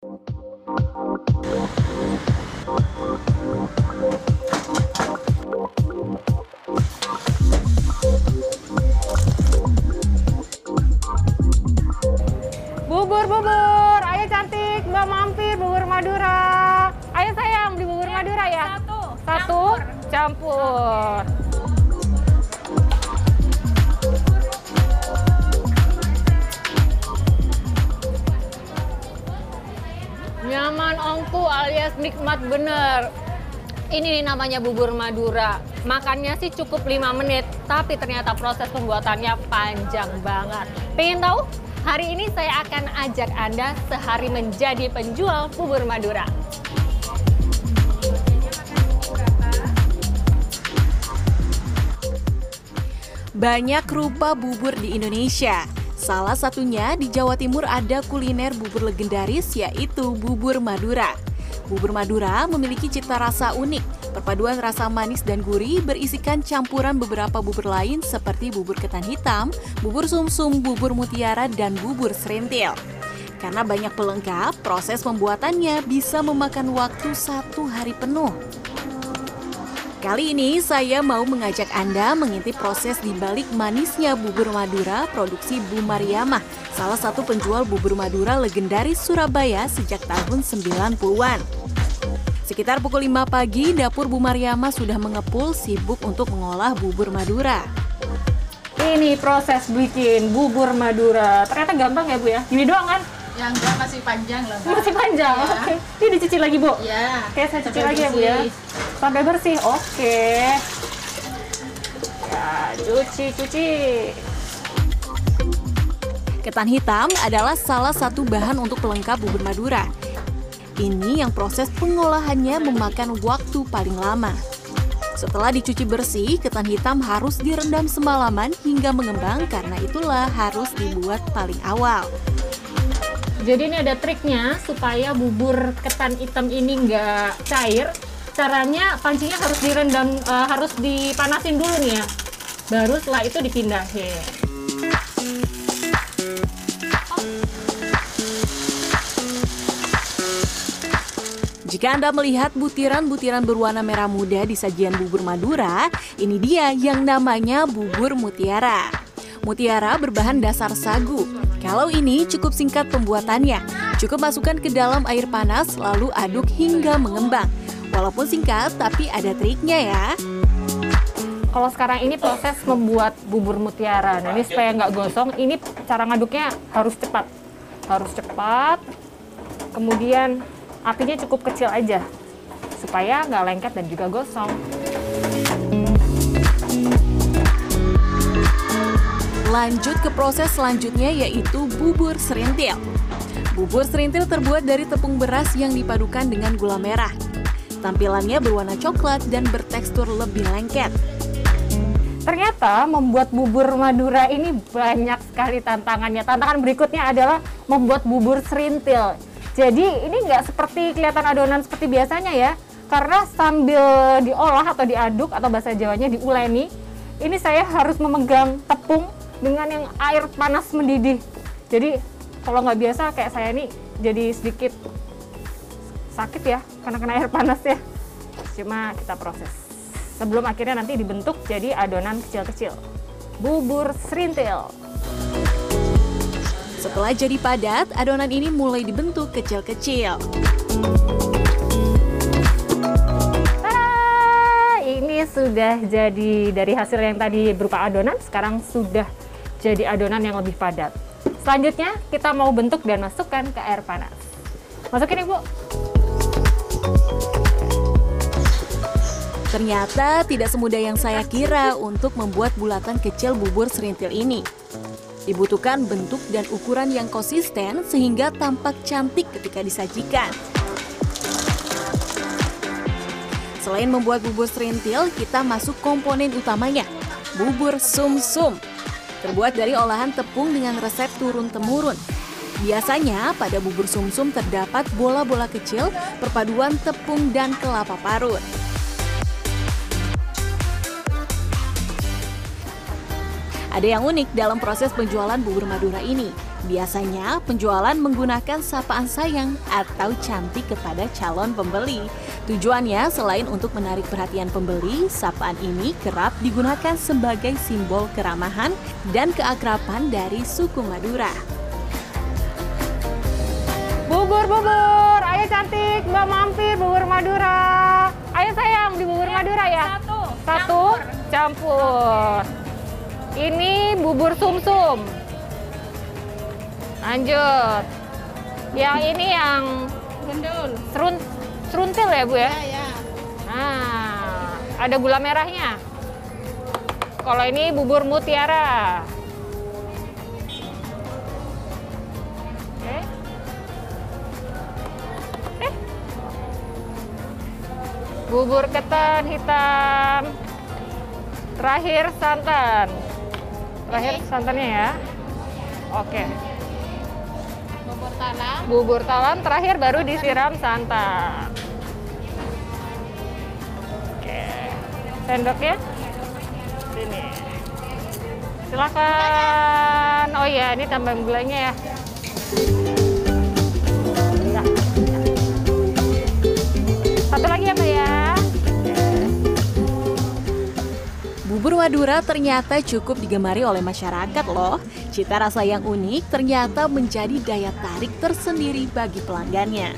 Bubur, bubur. Ayo cantik, Mbak mampir bubur Madura. Ayo sayang, di bubur Madura ya. Satu. Satu, campur. Nyaman ongku alias nikmat bener. Ini nih namanya bubur Madura. Makannya sih cukup 5 menit, tapi ternyata proses pembuatannya panjang banget. Pengen tahu? Hari ini saya akan ajak Anda sehari menjadi penjual bubur Madura. Banyak rupa bubur di Indonesia. Salah satunya di Jawa Timur ada kuliner bubur legendaris yaitu bubur Madura. Bubur Madura memiliki cita rasa unik. Perpaduan rasa manis dan gurih berisikan campuran beberapa bubur lain seperti bubur ketan hitam, bubur sumsum, bubur mutiara, dan bubur serintil. Karena banyak pelengkap, proses pembuatannya bisa memakan waktu satu hari penuh. Kali ini saya mau mengajak Anda mengintip proses di balik manisnya bubur Madura produksi Bu Mariamah, salah satu penjual bubur Madura legendaris Surabaya sejak tahun 90-an. Sekitar pukul 5 pagi, dapur Bu Mariamah sudah mengepul sibuk untuk mengolah bubur Madura. Ini proses bikin bubur Madura. Ternyata gampang ya Bu ya? Gini doang kan? Yang enggak masih panjang lah. Mbak. Masih panjang. Ya. Oke. Ini dicuci lagi Bu? Ya. Oke, saya cuci Sampai lagi ya Bu ya. bersih. Sampai bersih. Oke. Ya, cuci, cuci. Ketan hitam adalah salah satu bahan untuk pelengkap bubur Madura. Ini yang proses pengolahannya memakan waktu paling lama. Setelah dicuci bersih, ketan hitam harus direndam semalaman hingga mengembang karena itulah harus dibuat paling awal. Jadi ini ada triknya supaya bubur ketan hitam ini nggak cair. Caranya pancinya harus direndam, eh, harus dipanasin dulu nih ya. Baru setelah itu dipindahin. Jika Anda melihat butiran-butiran berwarna merah muda di sajian bubur Madura, ini dia yang namanya bubur mutiara. Mutiara berbahan dasar sagu. Kalau ini cukup singkat pembuatannya. Cukup masukkan ke dalam air panas lalu aduk hingga mengembang. Walaupun singkat tapi ada triknya ya. Kalau sekarang ini proses membuat bubur mutiara. Nah ini supaya nggak gosong, ini cara ngaduknya harus cepat. Harus cepat. Kemudian apinya cukup kecil aja. Supaya nggak lengket dan juga gosong. Lanjut ke proses selanjutnya yaitu bubur serintil. Bubur serintil terbuat dari tepung beras yang dipadukan dengan gula merah. Tampilannya berwarna coklat dan bertekstur lebih lengket. Ternyata membuat bubur Madura ini banyak sekali tantangannya. Tantangan berikutnya adalah membuat bubur serintil. Jadi ini nggak seperti kelihatan adonan seperti biasanya ya. Karena sambil diolah atau diaduk atau bahasa Jawanya diuleni, ini saya harus memegang tepung dengan yang air panas mendidih. Jadi kalau nggak biasa kayak saya ini jadi sedikit sakit ya karena kena air panas ya. Cuma kita proses sebelum akhirnya nanti dibentuk jadi adonan kecil-kecil. Bubur serintil. Setelah jadi padat, adonan ini mulai dibentuk kecil-kecil. Ini sudah jadi dari hasil yang tadi berupa adonan, sekarang sudah jadi adonan yang lebih padat. Selanjutnya kita mau bentuk dan masukkan ke air panas. Masukin ibu. Ternyata tidak semudah yang saya kira untuk membuat bulatan kecil bubur serintil ini. Dibutuhkan bentuk dan ukuran yang konsisten sehingga tampak cantik ketika disajikan. Selain membuat bubur serintil, kita masuk komponen utamanya, bubur sum-sum. Terbuat dari olahan tepung dengan resep turun-temurun. Biasanya pada bubur sum-sum terdapat bola-bola kecil perpaduan tepung dan kelapa parut. Ada yang unik dalam proses penjualan bubur Madura ini. Biasanya penjualan menggunakan sapaan sayang atau cantik kepada calon pembeli. Tujuannya selain untuk menarik perhatian pembeli, sapaan ini kerap digunakan sebagai simbol keramahan dan keakraban dari suku Madura. Bubur, bubur. Ayo cantik, Mbak mampir bubur Madura. Ayo sayang di bubur Madura ya. Satu. Satu campur. Ini bubur sumsum. Lanjut. Yang ini yang Gendul. serun seruntil ya bu ya. Ya, ya. Nah, ada gula merahnya. Kalau ini bubur mutiara. Oke. Eh. Bubur ketan hitam. Terakhir santan. Terakhir santannya ya. Oke. Bubur talam. Bubur talam terakhir baru disiram santan. Oke. Sendoknya? Sini. Silakan. Oh iya, ini tambahan gulanya ya. Ya, ya. Bubur Madura ternyata cukup digemari oleh masyarakat loh. Cita rasa yang unik ternyata menjadi daya tarik tersendiri bagi pelanggannya.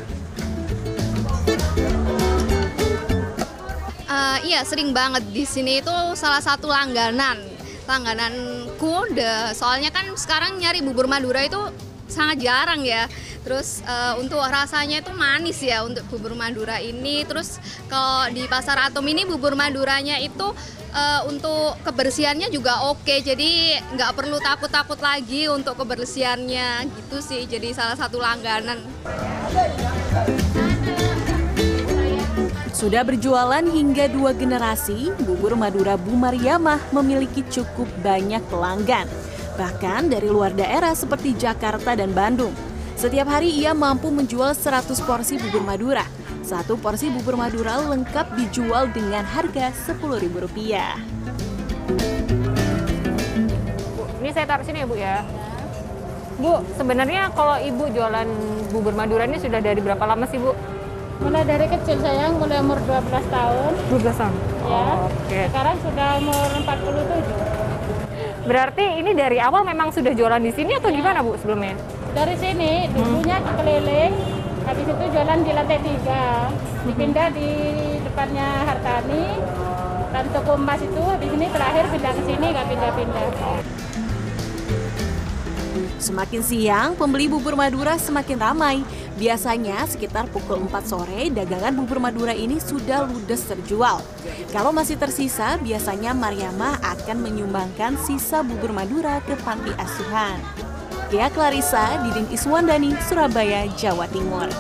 Eh, iya sering banget di sini itu salah satu langganan langgananku de, soalnya kan sekarang nyari bubur Madura itu sangat jarang ya terus eh, untuk rasanya itu manis ya untuk bubur Madura ini terus kalau di pasar Atom ini bubur Maduranya itu eh, untuk kebersihannya juga oke jadi nggak perlu takut-takut lagi untuk kebersihannya gitu sih jadi salah satu langganan Sudah berjualan hingga dua generasi, bubur Madura Bu Mariamah memiliki cukup banyak pelanggan. Bahkan dari luar daerah seperti Jakarta dan Bandung. Setiap hari ia mampu menjual 100 porsi bubur Madura. Satu porsi bubur Madura lengkap dijual dengan harga Rp10.000. Bu, ini saya taruh sini ya, Bu ya. Bu, sebenarnya kalau Ibu jualan bubur Madura ini sudah dari berapa lama sih, Bu? Mulai dari kecil sayang, mulai umur 12 tahun. 12 tahun. Ya. Oke. Sekarang sudah umur 47. Berarti ini dari awal memang sudah jualan di sini atau gimana Bu sebelumnya? Dari sini dulunya keliling, habis itu jualan di lantai tiga, dipindah di depannya Hartani, dan toko emas itu habis ini terakhir pindah ke sini nggak pindah-pindah. Semakin siang, pembeli bubur Madura semakin ramai. Biasanya sekitar pukul 4 sore, dagangan bubur Madura ini sudah ludes terjual. Kalau masih tersisa, biasanya Mariamah akan menyumbangkan sisa bubur Madura ke panti asuhan. Kia Clarissa, Didin Iswandani, Surabaya, Jawa Timur.